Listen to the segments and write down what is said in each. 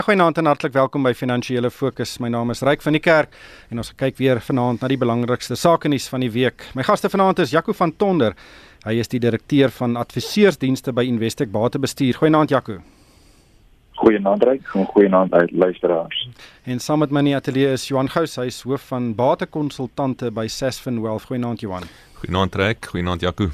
Goeienaand en hartlik welkom by Finansiële Fokus. My naam is Ryk van die Kerk en ons kyk weer vanaand na die belangrikste sake nuus van die week. My gaste vanaand is Jaco van Tonder. Hy is die direkteur van adviseursdienste by Investec Batebestuur. Goeienaand Jaco. Goeienaand Ryk, goeienaand uit luisteraars. En saam met my in die ateljee is Johan Gous, hy is hoof van batekonsultante by Sasfin Wealth. Goeienaand Johan. Goeienaand Trek, goeienaand Jaco.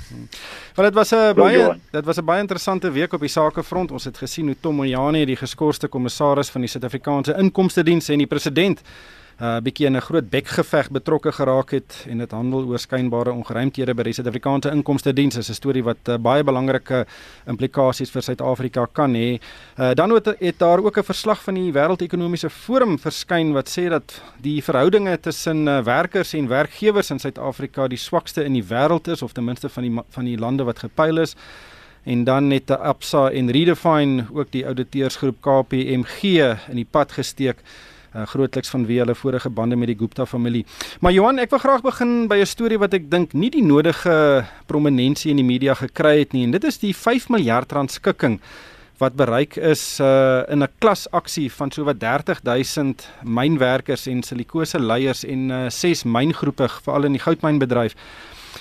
Want dit was 'n baie dit was 'n baie interessante week op die sakefront. Ons het gesien hoe Tom Moyane, die geskorste kommissaris van die Suid-Afrikaanse Inkomste Diens en die president uh bietjie in 'n groot bekgeveg betrokke geraak het en dit handel oor skynbare ongeruimthede by die Suid-Afrikaanse Inkomste Diens. Dit is 'n storie wat uh, baie belangrike implikasies vir Suid-Afrika kan hê. Uh dan het, het daar ook 'n verslag van die Wêreldekonomiese Forum verskyn wat sê dat die verhoudinge tussen uh, werkers en werkgewers in Suid-Afrika die swakste in die wêreld is of ten minste van die van die lande wat gepyl is en dan net 'n Absa en Redefine ook die ouditeursgroep KPMG in die pad gesteek uh, grootliks vanweë hulle vorige bande met die Gupta familie. Maar Johan, ek wil graag begin by 'n storie wat ek dink nie die nodige prominensie in die media gekry het nie en dit is die 5 miljard rand skikking wat bereik is uh, in 'n klasaksie van sowat 30000 mynwerkers en silikose leiers en uh, ses myngroepe veral in die goudmynbedryf.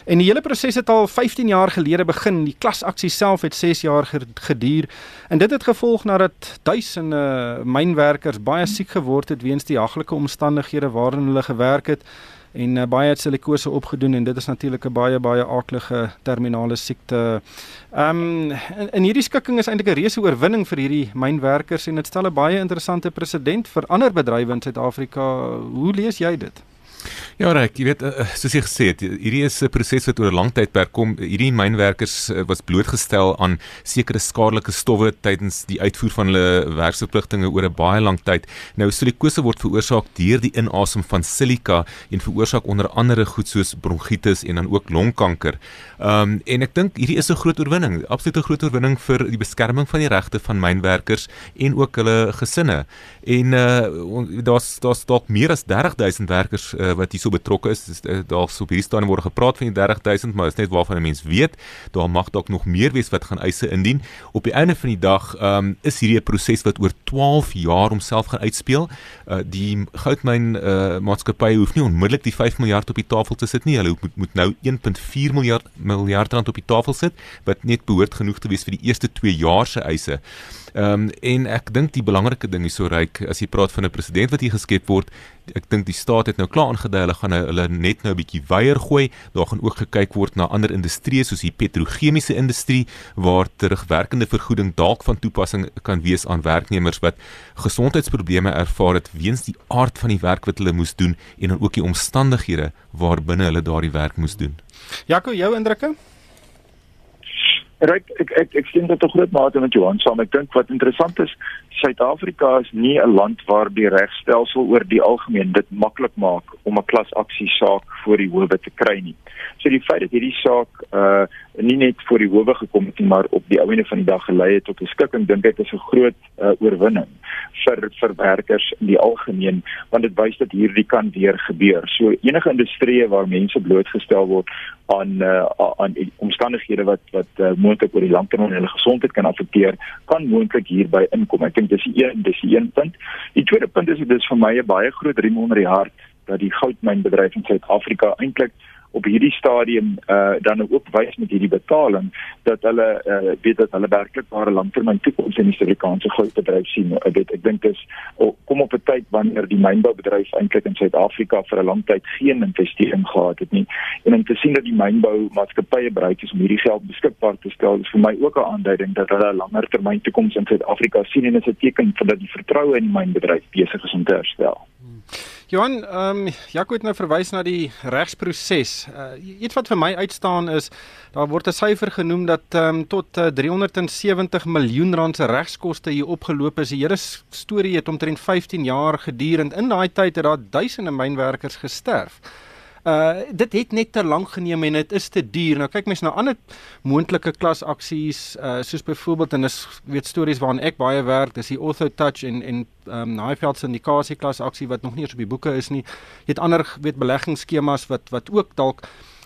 En die hele proses het al 15 jaar gelede begin. Die klasaksie self het 6 jaar geduur. En dit het gevolg nadat duisende mynwerkers baie siek geword het weens die haglike omstandighede waarin hulle gewerk het en uh, baie het silikose opgedoen en dit is natuurlik 'n baie baie aaklige terminale siekte. Ehm um, in, in hierdie skikking is eintlik 'n reuse oorwinning vir hierdie mynwerkers en dit stel 'n baie interessante presedent vir ander bedrywe in Suid-Afrika. Hoe lees jy dit? Ja, reg, jy weet uh, soos jy gesê het, hierdie is 'n proses wat oor 'n lang tydperk kom. Hierdie mynwerkers uh, was blootgestel aan sekere skadelike stowwe tydens die uitvoer van hulle werksverpligtinge oor 'n baie lang tyd. Nou silikose word veroorsaak deur die inasem van silika en veroorsaak onder andere goed soos bronkietis en dan ook longkanker. Ehm um, en ek dink hierdie is 'n groot oorwinning, absolute groot oorwinning vir die beskerming van die regte van mynwerkers en ook hulle gesinne. En uh daar's daar's dalk meer as 30000 werkers uh, wat hierso betrokke is. Uh, daar's op hierdie staan word gepraat van die 30000, maar is net waarvan 'n mens weet. Daar mag dalk nog meer wees wat gaan eise indien. Op die einde van die dag um, is hierdie 'n proses wat oor 12 jaar homself gaan uitspeel. Uh die goudmyn uh maatskappy hoef nie onmiddellik die 5 miljard op die tafel te sit nie. Hulle moet moet nou 1.4 miljard miljard rand op die tafel sit wat net behoort genoeg te wees vir die eerste 2 jaar se eise. Ehm um, en ek dink die belangrike ding is so ryk as jy praat van 'n president wat hier geskep word. Ek dink die staat het nou klaar aangedui hulle gaan nou, hulle net nou 'n bietjie weier gooi. Daar gaan ook gekyk word na ander industrieë soos die petrochemiese industrie waar terugwerkende vergoeding dalk van toepassing kan wees aan werknemers wat gesondheidsprobleme ervaar het weens die aard van die werk wat hulle moes doen en dan ook die omstandighede waarbinne hulle daardie werk moes doen. Jaco, jou indrukke? Ryk, ek ek ek sien dit tot groot mate met Johan saam. Ek dink wat interessant is, Suid-Afrika is nie 'n land waar die regstelsel oor die algemeen dit maklik maak om 'n klasaksie saak voor die howe te kry nie. So die feit dat hierdie saak uh nie net voor die howe gekom het nie, maar op die ouene van die dag gelei het tot 'n skikking, dink ek is 'n groot uh, oorwinning vir vir werkers in die algemeen, want dit wys dat hierdie kan weer gebeur. So enige industrie waar mense blootgestel word aan uh, aan omstandighede wat wat uh, moontlik oor die lang termyn hulle gesondheid kan affekteer, kan moontlik hierby inkom. Ek dink dis die een dis die een punt. Die tweede punt is dit is vir my 'n baie groot riem onder die hart dat die goudmynbedryf in Suid-Afrika eintlik op hierdie stadium uh dan ook wys met hierdie betaling dat hulle uh weet dat hulle werklik ware langtermyn toekoms in die Suid-Afrikaanse goudbedryf sien. Ek weet ek dink dis kom op 'n tyd wanneer die mynboubedryf eintlik in Suid-Afrika vir 'n lang tyd geen investering gehad het nie. En om te sien dat die mynbou maatskappye bereid is om hierdie geld beskikbaar te stel, is vir my ook 'n aanduiding dat hulle 'n langer termyn toekoms in Suid-Afrika sien en is 'n teken van dat die vertroue in die mynbedryf besig is om te herstel. Johan, ehm um, Jaco het nou verwys na die regsproses. Uh, iets wat vir my uitstaan is daar word 'n syfer genoem dat ehm um, tot uh, 370 miljoen rand se regskoste hier opgeloop is. Die hele storie het omtrent 15 jaar geduur en in daai tyd het daar duisende mynwerkers gesterf. Uh dit het net te lank geneem en dit is te duur. Nou kyk mens na ander moontlike klasaksies uh soos byvoorbeeld en dis weet stories waaraan ek baie werk, dis die Ortho Touch en en um Highveld syndikasie klasaksie wat nog nie eens op die boeke is nie. Jy het ander weet beleggingsskemas wat wat ook dalk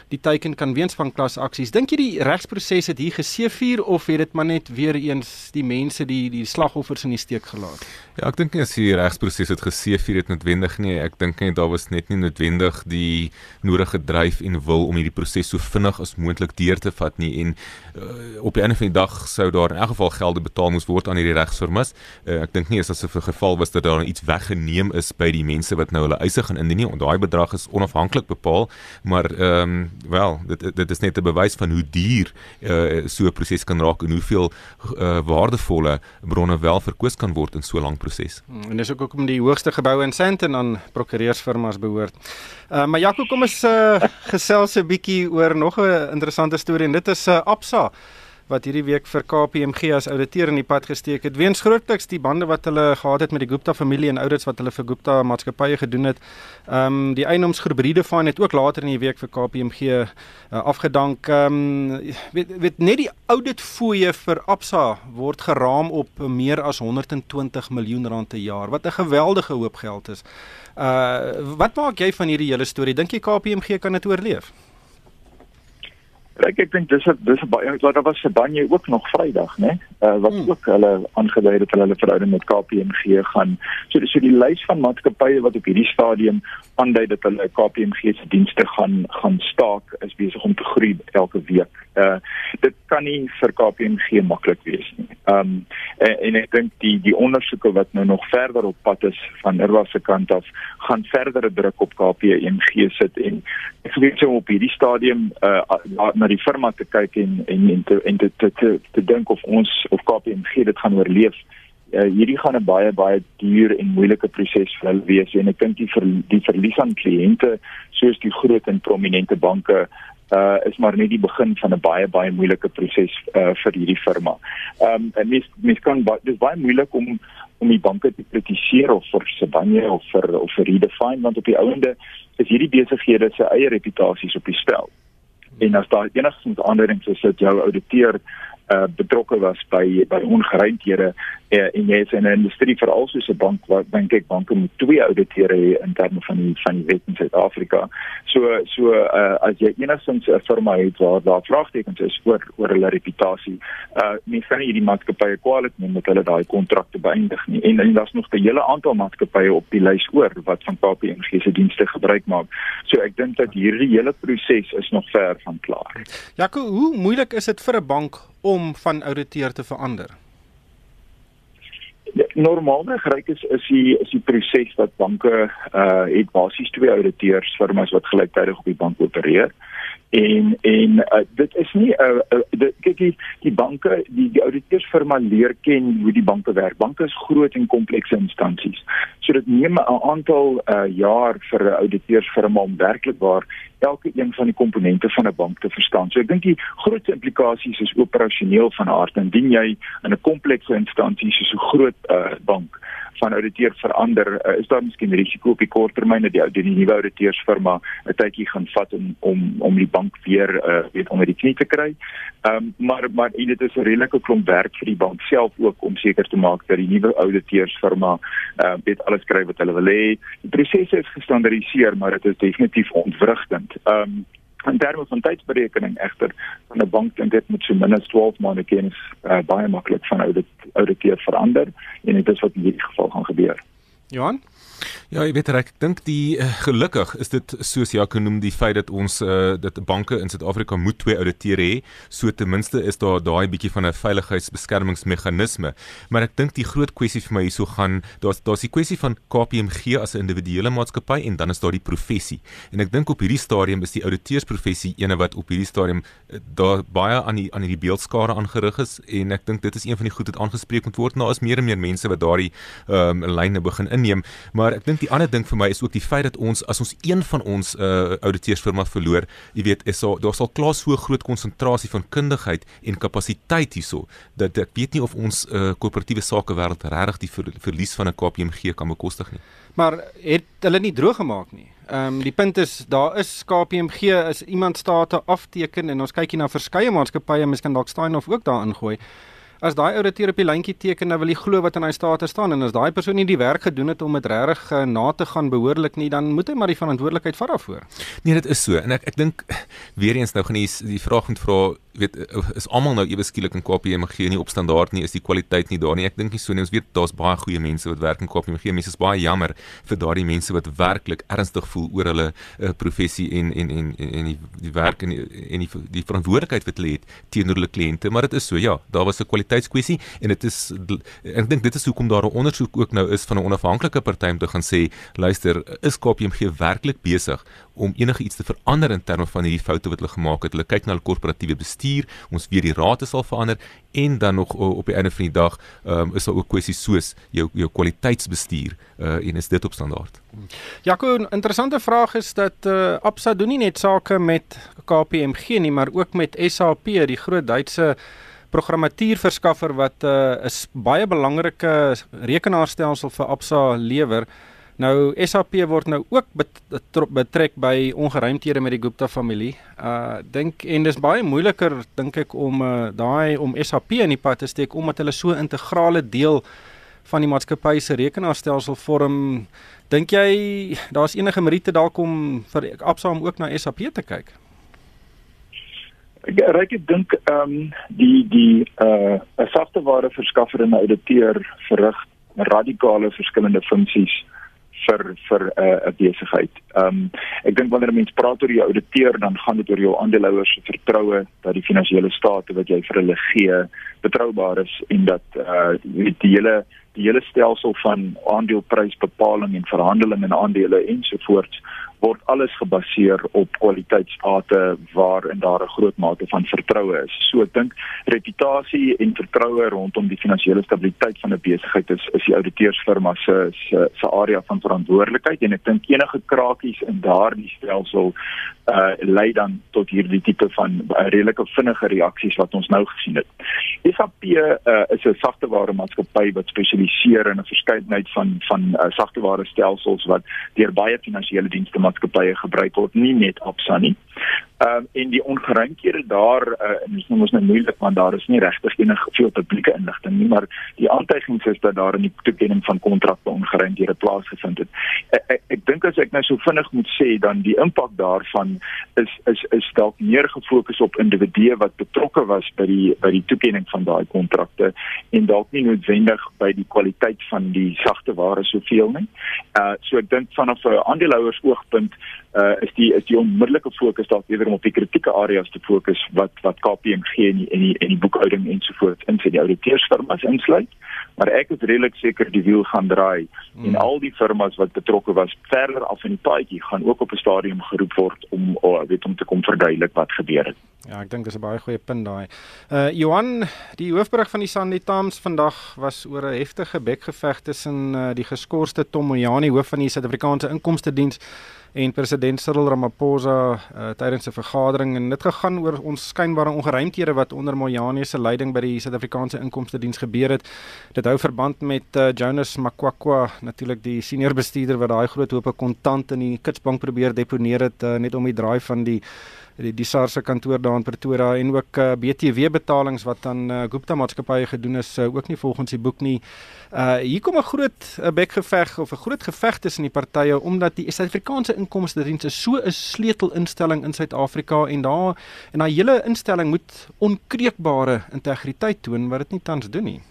die teiken kan weens van klasaksies. Dink jy die regsproses het hier geseëvier of het dit maar net weer eens die mense die die slagoffers in die steek gelaat? Ja, ek dink nie as die regsproses het geseëvier het noodwendig nie. Ek dink net daar was net nie noodwendig die nodige dryf en wil om hierdie proses so vinnig as moontlik deur te vat nie en uh, op die einde van die dag sou daar in elk geval gelde betaal moes word aan hierdie regsvermis. Uh, ek dink nie is asof 'n geval was dat daar iets weggeneem is by die mense wat nou hulle eise gaan indien nie. Daai bedrag is onafhanklik bepaal, maar ehm um, wel, dit dit is net 'n bewys van hoe duur uh, so 'n proses kan raak en hoeveel uh, waardevolle bronne wel verkoos kan word in so 'n lang proses. Hmm, en dis ook hoekom die hoogste gebou in Sandton aan prokureursfirmas behoort. Uh, maar Jaco, kom ons uh, gesels 'n bietjie oor nog 'n interessante storie en dit is uh, Absa wat hierdie week vir KPMG as ouditeur in die pad gesteek het. Weens grootliks die bande wat hulle gehad het met die Gupta familie en audits wat hulle vir Gupta maatskappye gedoen het. Ehm um, die eienoomsgroep Redefine het ook later in die week vir KPMG uh, afgedank. Ehm um, weet weet net die audit fooie vir Absa word geraam op meer as 120 miljoen rand per jaar wat 'n geweldige hoop geld is. Uh wat maak jy van hierdie hele storie? Dink jy KPMG kan dit oorleef? Ek ek dink dis dis baie wat daar was se banje ook nog Vrydag, né? Uh, wat hmm. ook hulle aangedui het dat hulle hulle verhouding met KPMG gaan. So so die lys van maatskappye wat op hierdie stadium aandui dat hulle KPMG se dienste gaan gaan staak is besig om te groei elke week. Uh dit kan nie vir KPMG maklik wees nie. Um en, en ek dink die die ondersoeke wat nou nog verder op pad is van Irwa se kant af gaan verdere druk op KPMG sit en ek weet so op hierdie stadium uh na die firma te kyk en en en te en te te, te, te dink of ons of KPMG dit gaan oorleef. Uh, hierdie gaan 'n baie baie duur en moeilike proses vir hulle wees en ek dink die ver, die verlies aan kliënte soos die groot en prominente banke uh is maar net die begin van 'n baie baie moeilike proses uh vir hierdie firma. Ehm um, mens mens kan dis baie moeilik om om die banke te kritiseer of vir Sibanye of vir of vir Redefine want op die ouende is hierdie besighede se eie reputasies op die spel en as daar enigstens aanduidings is dat jou ouditeur uh, betrokke was by by ongeruimthede uh, en jy is in 'n industrie veral soos 'n bank wat dink ek banke moet twee auditeure hê in terme van die van die wet in Suid-Afrika. So so uh, as jy enigstens 'n firma het waar daar vraagtekens is oor oor hulle reputasie, uh mens kan nie hierdie maatskappye kwaliek neem met hulle daai kontrakte beëindig nie. En, en daar's nog 'n hele aantal maatskappye op die lys oor wat van KPMG se dienste gebruik maak. So ek dink dat hierdie hele proses is nog ver van klaar. Jaco, hoe moeilik is dit vir 'n bank om van ouditeur te verander? Normaalweg reik is is die is die proses wat banke uh het basies twee auditeurs firmas wat gelyktydig op die bank opereer en en uh, dit is nie 'n uh, uh, kyk die die banke die die auditeursfirma leer ken hoe die banke werk. Banke is groot en komplekse instansies. So dit neem 'n aantal uh, jaar vir 'n auditeursfirma om werklik waar elke een van die komponente van 'n bank te verstaan. So ek dink die grootste implikasies is operasioneel van aard. Indien jy in 'n komplekse instansie soos 'n groot uh, bank van ouditeur verander, uh, is daar miskien risiko op die kort termyn dat die, die nuwe auditeursfirma 'n tydjie gaan vat om om om die bank weer uh, weet onder die knie te kry. Ehm um, maar maar dit is 'n redelike klomp werk vir die bank self ook om seker te maak dat die nuwe auditeursfirma uh, weet alles skryf wat hulle wil hê. Die prosesse is gestandardiseer, maar dit is definitief Ehm um, in terme van tydsberekening egter van 'n bank dink dit moet so min as 12 maande kennis uh, baie maklik van oudit ouditeur verander en dit is wat in hierdie geval gaan gebeur. Johan Ja, ek weet reg, ek dink die uh, gelukkig is dit soos Jaco noem die feit dat ons uh, dat banke in Suid-Afrika moet twee ouditeure hê, so ten minste is daar daai bietjie van 'n veiligheidsbeskermingsmeganisme. Maar ek dink die groot kwessie vir my hierso gaan, daar's daar's die kwessie van KPMG as 'n individuele maatskappy en dan is daar die professie. En ek dink op hierdie stadium is die ouditeursprofessie ene wat op hierdie stadium uh, daar baie aan die aan hierdie beeldskare aangerig is en ek dink dit is een van die goed wat aangespreek moet word. Nou is meer en meer mense wat daardie ehm um, lyne begin inneem, maar ek dink die ander ding vir my is ook die feit dat ons as ons een van ons uh auditeursfirma verloor, jy weet, is daar daar sal klaar so groot konsentrasie van kundigheid en kapasiteit hierso dat ek weet nie of ons uh koöperatiewe sake wêreld regtig die ver, verlies van 'n KPMG kan bekostig nie. Maar het hulle nie droog gemaak nie. Ehm um, die punt is daar is KPMG is iemand state afteken en ons kyk hier na verskeie maatskappye, miskien dalk Steinof ook daar ingooi. As daai ouditeur op die lyntjie teken, dan wil hy glo wat in hy state staan. En as daai persoon nie die werk gedoen het om dit regtig uh, na te gaan behoorlik nie, dan moet hy maar die verantwoordelikheid vat daarvoor. Nee, dit is so. En ek ek dink weer eens nou gaan jy die vraag moet vra weet is almal nou ewe skielik in KPMG nie op standaard nie is die kwaliteit nie daar nie? Ek dink nie so nie. Ons weet daar's baie goeie mense wat werk in KPMG mense is baie jammer vir daardie mense wat werklik ernstig voel oor hulle uh, professie en en en en die die werk en die, en die, die verantwoordelikheid wat hulle het teenoor hulle kliënte. Maar dit is so ja daar was 'n kwaliteitskwessie en dit is ek dink dit is hoekom daar 'n ondersoek ook nou is van 'n onafhanklike party om te gaan sê luister is KPMG werklik besig om enige iets te verander in terme van hierdie foute wat hulle gemaak het? Hulle kyk na hulle korporatiewe bestuur ons weet die rate sal verander en dan nog op die einde van die dag um, is daar ook kwessies soos jou jou kwaliteitsbestuur uh, en is dit op standaard? Jaco, 'n interessante vraag is dat uh, Absa doen nie net sake met KPMG nie, maar ook met SAP, die groot Duitse programmatuurverskaffer wat 'n uh, baie belangrike rekenaarstelsel vir Absa lewer. Nou SAP word nou ook betrek by ongeruimthede met die Gupta familie. Uh dink en dis baie moeiliker dink ek om uh, daai om SAP in die pad te steek omdat hulle so integrale deel van die maatskappy se rekenaarstelsel vorm. Dink jy daar's enige meriete dalk om vir Absa om ook na SAP te kyk? Ek reik ek dink ehm um, die die uh 'n sagteware verskaffer en ouditeur verrig radikale verskillende funksies vir vir 'n uh, besigheid. Ehm um, ek dink wanneer 'n mens praat oor jou ouditeur dan gaan dit oor jou aandeelhouers se vertroue dat die finansiële state wat jy vir hulle gee betroubaar is en dat uh die, die hele die hele stelsel van aandeleprysbepaling en verhandeling en aandele ensovoorts word alles gebaseer op kwaliteitsate waarin daar 'n groot mate van vertroue is. So ek dink reputasie en vertroue rondom die finansiële stabiliteit van 'n besigheid is is die ouditeursfirma se se se area van verantwoordelikheid en ek dink enige krakies in daardie stelsel uh lei dan tot hierdie tipe van uh, redelike vinnige reaksies wat ons nou gesien het. SAP uh, is 'n sagteware maatskappy wat spesialiseer in 'n verskeidenheid van van uh, sagteware stelsels wat deur baie finansiële dienste maatskappye gebruik word, nie net Absa nie. Ehm um, en die ongeruimthede daar uh, is nou mos nou moeilik want daar is nie regtig enige veel publieke inligting nie, maar die aantuigings is dat daar in die toekenning van kontrakte ongeruimthede plaasgevind het. Ek ek, ek dink as ek nou so vinnig moet sê dan die impak daarvan is is is dalk meer gefokus op individue wat betrokke was by die by die toekenning van daai kontrakte en dalk nie noodwendig by die kwaliteit van die sagte ware soveel nie. Uh so ek dink vanaf 'n aandeelhouers oogpunt uh is die is die onmiddellike fokus dalk eerder om op die kritieke areas te fokus wat wat KPMG en die en die, en die boekhouding ensovoorts in sy auditeursfirmas insluit maar ek is redelik seker die wiel gaan draai hmm. en al die firmas wat betrokke was verder af in die paadjie gaan ook op 'n stadium geroep word om oh, weet om te kom verduidelik wat gebeur het. Ja, ek dink dis 'n baie goeie punt daai. Uh Johan, die hoofberig van die Sunday Times vandag was oor 'n heftige bekgeveg tussen uh, die geskorste Tom Moyani hoof van die Suid-Afrikaanse Inkomste Diens en president Cyril Ramaphosa uh, tydens 'n vergadering en dit gegaan oor ons skynbare ongeruimthede wat onder Moyane se leiding by die Suid-Afrikaanse Inkomste Diens gebeur het. Dit hou verband met uh, Jonas Makwakwa, natuurlik die senior bestuurder wat daai groot hoop kontant in die Kitsbank probeer deponeer het uh, net om die draai van die die die SARS se kantoor daar in Pretoria en ook uh, BTW betalings wat aan uh, Gupta maatskappye gedoen is uh, ook nie volgens die boek nie. Uh hier kom 'n groot 'n bekgeveg of 'n groot geveg tussen die partye omdat die Suid-Afrikaanse inkomste diens so 'n sleutelinstelling in Suid-Afrika en daar en daai hele instelling moet onkreukbare integriteit toon wat dit nie tans doen nie.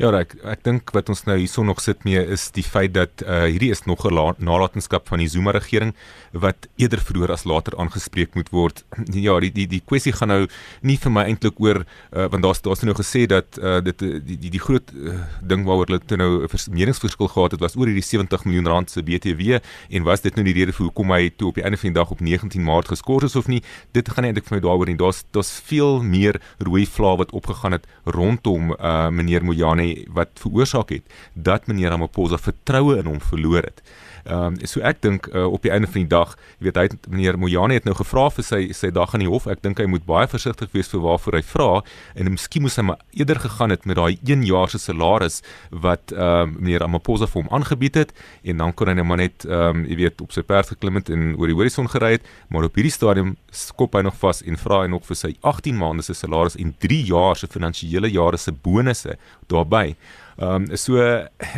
Ja, ek ek dink wat ons nou hierson nog sit mee is die feit dat uh, hierdie is nog 'n nalatenskap van die Zuma regering wat eerder vroeër as later aangespreek moet word. Ja, die die die kwessie gaan nou nie vir my eintlik oor uh, want daar's daar's nou gesê dat uh, dit die die die groot uh, ding waaroor hulle toe nou 'n meningsverskil gehad het was oor hierdie 70 miljoen rand se BTW en was dit nou die rede vir hoekom hy toe op die einde van die dag op 19 Maart geskort is of nie. Dit gaan nie eintlik vir my daaroor nie. Daar's daar's veel meer rooi vlae wat opgegaan het rondom uh, meneer Moe Moyane wat veroorsaak het dat meneer Ramaphosa vertroue in hom verloor het. Ehm um, so ek dink uh, op die einde van die dag, jy weet hy het meneer Moyane het nou gevra vir sy sy dag aan die hof. Ek dink hy moet baie versigtig wees vir waarvoor hy vra en miskien moes hy maar eerder gegaan het met daai 1 jaar se salaris wat ehm um, meneer Ramaphosa vir hom aangebied het en dan kon hy net maar net ehm um, jy weet op sy perd geklim het en oor die horison gery het, maar op hierdie stadium skop hy nog vas en vra hy nog vir sy 18 maande se salaris en 3 jaar se finansiële jare se bonusse daarbey. Ehm um, so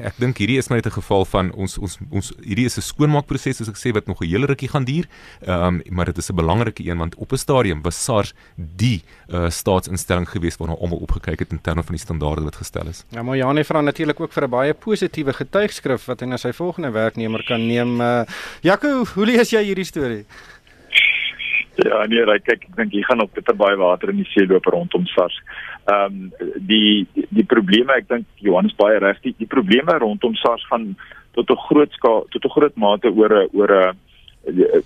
ek dink hierdie is maar net 'n geval van ons ons ons hierdie is 'n skoonmaakproses soos ek sê wat nog 'n hele rukkie gaan duur. Ehm um, maar dit is 'n belangrike een want op 'n stadium was SARS die uh, staatsinstelling geweest waarna almal opgekyk het in terme van die standaarde wat gestel is. Ja, maar Janie vra natuurlik ook vir 'n baie positiewe getuigskrif wat hy na sy volgende werknemer kan neem. Uh, Jaco, hoe lees jy hierdie storie? Ja, nee, kyk, ek dink jy gaan op bitter baie water in die see loop rondom SARS ehm um, die die probleme ek dink Johannes baie reg die, die probleme rondom SARS gaan tot 'n groot skaal tot 'n groot mate oor 'n oor 'n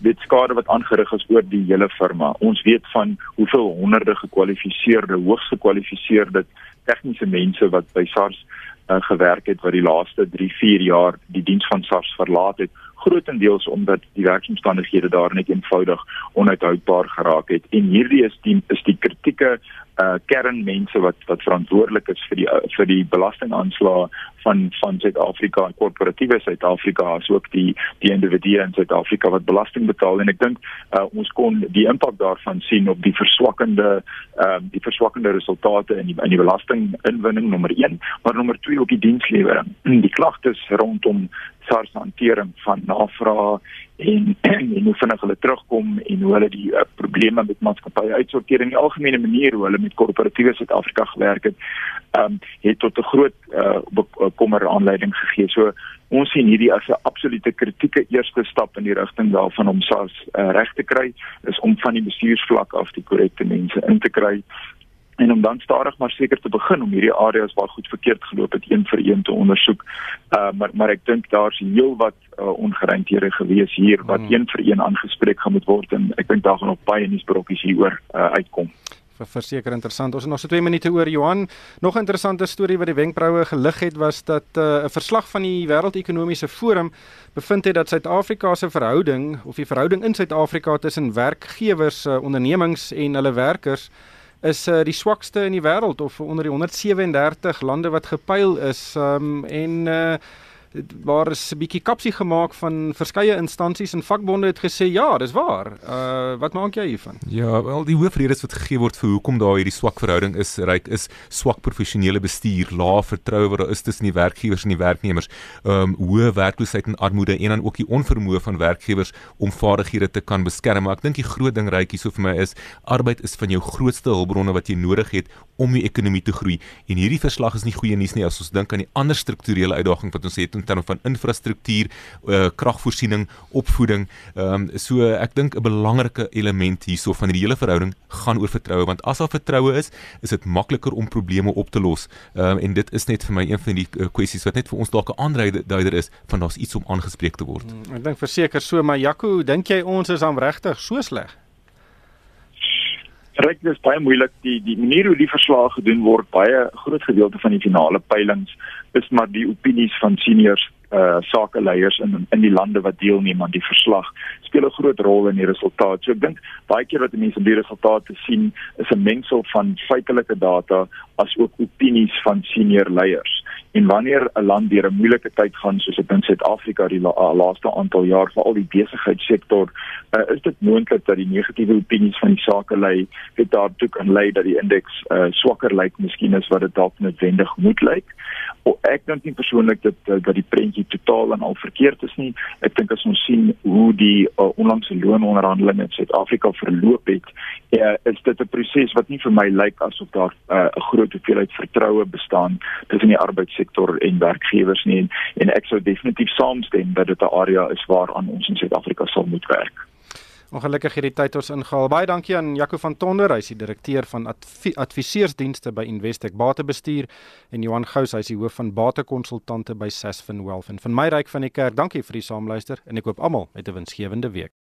dit skade wat aangerig is oor die hele firma. Ons weet van hoeveel honderde gekwalifiseerde, hoogs gekwalifiseerde tegniese mense wat by SARS uh, gewerk het wat die laaste 3, 4 jaar die diens van SARS verlaat het grootendeels omdat die werksomstandighede daar net eenvoudig onuithoudbaar geraak het. En hierdie is die is die kritieke uh kernmense wat wat verantwoordelik is vir die uh, vir die belastingaanslae van van Suid-Afrika en korporatiewe Suid-Afrika asook die die individue in Suid-Afrika wat belasting betaal. En ek dink uh ons kon die impak daarvan sien op die verswakkende ehm uh, die verswakkende resultate in die in die belastinginwinning nommer 1 maar nommer 2 ook die dienslewering. Die klagtes rondom SARS hantering van navraag en en hoe vinnig hulle terugkom en hoe hulle die uh, probleme met maatskappye uitsorteer in die algemene manier hoe hulle met korporatiewe Suid-Afrika gewerk het, ehm um, het tot 'n groot uh, kommer aanleiding gegee. So ons sien hierdie as 'n absolute kritieke eerste stap in die rigting daarvan om SARS uh, reg te kry, is om van die bestuursvlak af die korrekte mense in te kry en om dan stadig maar seker te begin om hierdie areas waar goed verkeerd geloop het een vir een te ondersoek. Uh maar maar ek dink daar's heelwat uh, ongeruimthede gewees hier wat hmm. een vir een aangespreek gaan moet word en ek dink daar gaan nog baie nuusbrokkies hieroor uh, uitkom. Verseker interessant. Ons het nog so 2 minute oor Johan. Nog 'n interessante storie wat die wenkbroue gelig het was dat 'n uh, verslag van die Wêreldekonomiese Forum bevind het dat Suid-Afrika se verhouding of die verhouding in Suid-Afrika tussen werkgewers, uh, ondernemings en hulle werkers is uh, die swakste in die wêreld of onder die 137 lande wat gepyl is um, en uh, waar is 'n bietjie kapsie gemaak van verskeie instansies en vakbonde het gesê ja, dis waar. Uh wat maak jy hiervan? Ja, wel die hoofredes wat gegee word vir hoekom daar hierdie swak verhouding is, ryk is swak professionele bestuur, lae vertroue wat daar is tussen die werkgewers en die werknemers, um hoë werkloosheid en armoede en dan ook die onvermoë van werkgewers om vaardighede te kan beskerm. Maar ek dink die groot ding ryk hierso vir my is arbeid is van jou grootste hulpbronne wat jy nodig het om die ekonomie te groei. En hierdie verslag is nie goeie nuus nie as ons dink aan die ander strukturele uitdagings wat ons het in terme van infrastruktuur, uh, kragvoorsiening, opvoeding. Ehm um, so ek dink 'n belangrike element hierso van die hele verhouding gaan oor vertroue want as daar vertroue is, is dit makliker om probleme op te los. Ehm um, en dit is net vir my een van die uh, kwessies wat net vir ons dalk 'n aanduider is van daar's iets om aangespreek te word. Hmm, ek dink verseker so, maar Jaco, dink jy ons is aan regtig so sleg? Ryk dis baie moeilik die die manier hoe die verslae gedoen word baie groot gedeelte van die finale peilings is maar die opinies van seniors uh sakeleiers in in die lande wat deelneem aan die verslag speel 'n groot rol in die resultaat. So ek dink baie keer wat mense in die resultate sien is 'n mengsel van feitelike data as ook opinies van senior leiers. En wanneer 'n land deur 'n moeilike tyd gaan soos dit in Suid-Afrika die la laaste aantal jaar vir al die besigheidssektor, uh, is dit moontlik dat die negatiewe opinies van die sakelei dit daartoe kan lei dat die indeks uh, swakker lyk miskien as wat dit dalk noodwendig moet lyk. O, ek dink nie persoonlik dat dat die prentjie totaal en al verkeerd is nie. Ek dink as ons sien hoe die uh, onlangse loononderhandelinge in Suid-Afrika verloop het, uh, is dit 'n proses wat nie vir my lyk asof daar 'n uh, groot hoeveelheid vertroue bestaan tussen die arbeidssektor en werkgewers nie en, en ek sou definitief saamstem dat dit 'n area is waaraan ons in Suid-Afrika sal moet werk. Ongelukkig hierdie tyd ons ingehaal. Baie dankie aan Jaco van Tonder, hy is die direkteur van adv adviseursdienste by Investec Batebestuur en Johan Gous, hy is die hoof van batekonsultante by Sasfin Wealth. En van my ryk van die kerk, dankie vir die saamluister en ek hoop almal het 'n winsgewende week.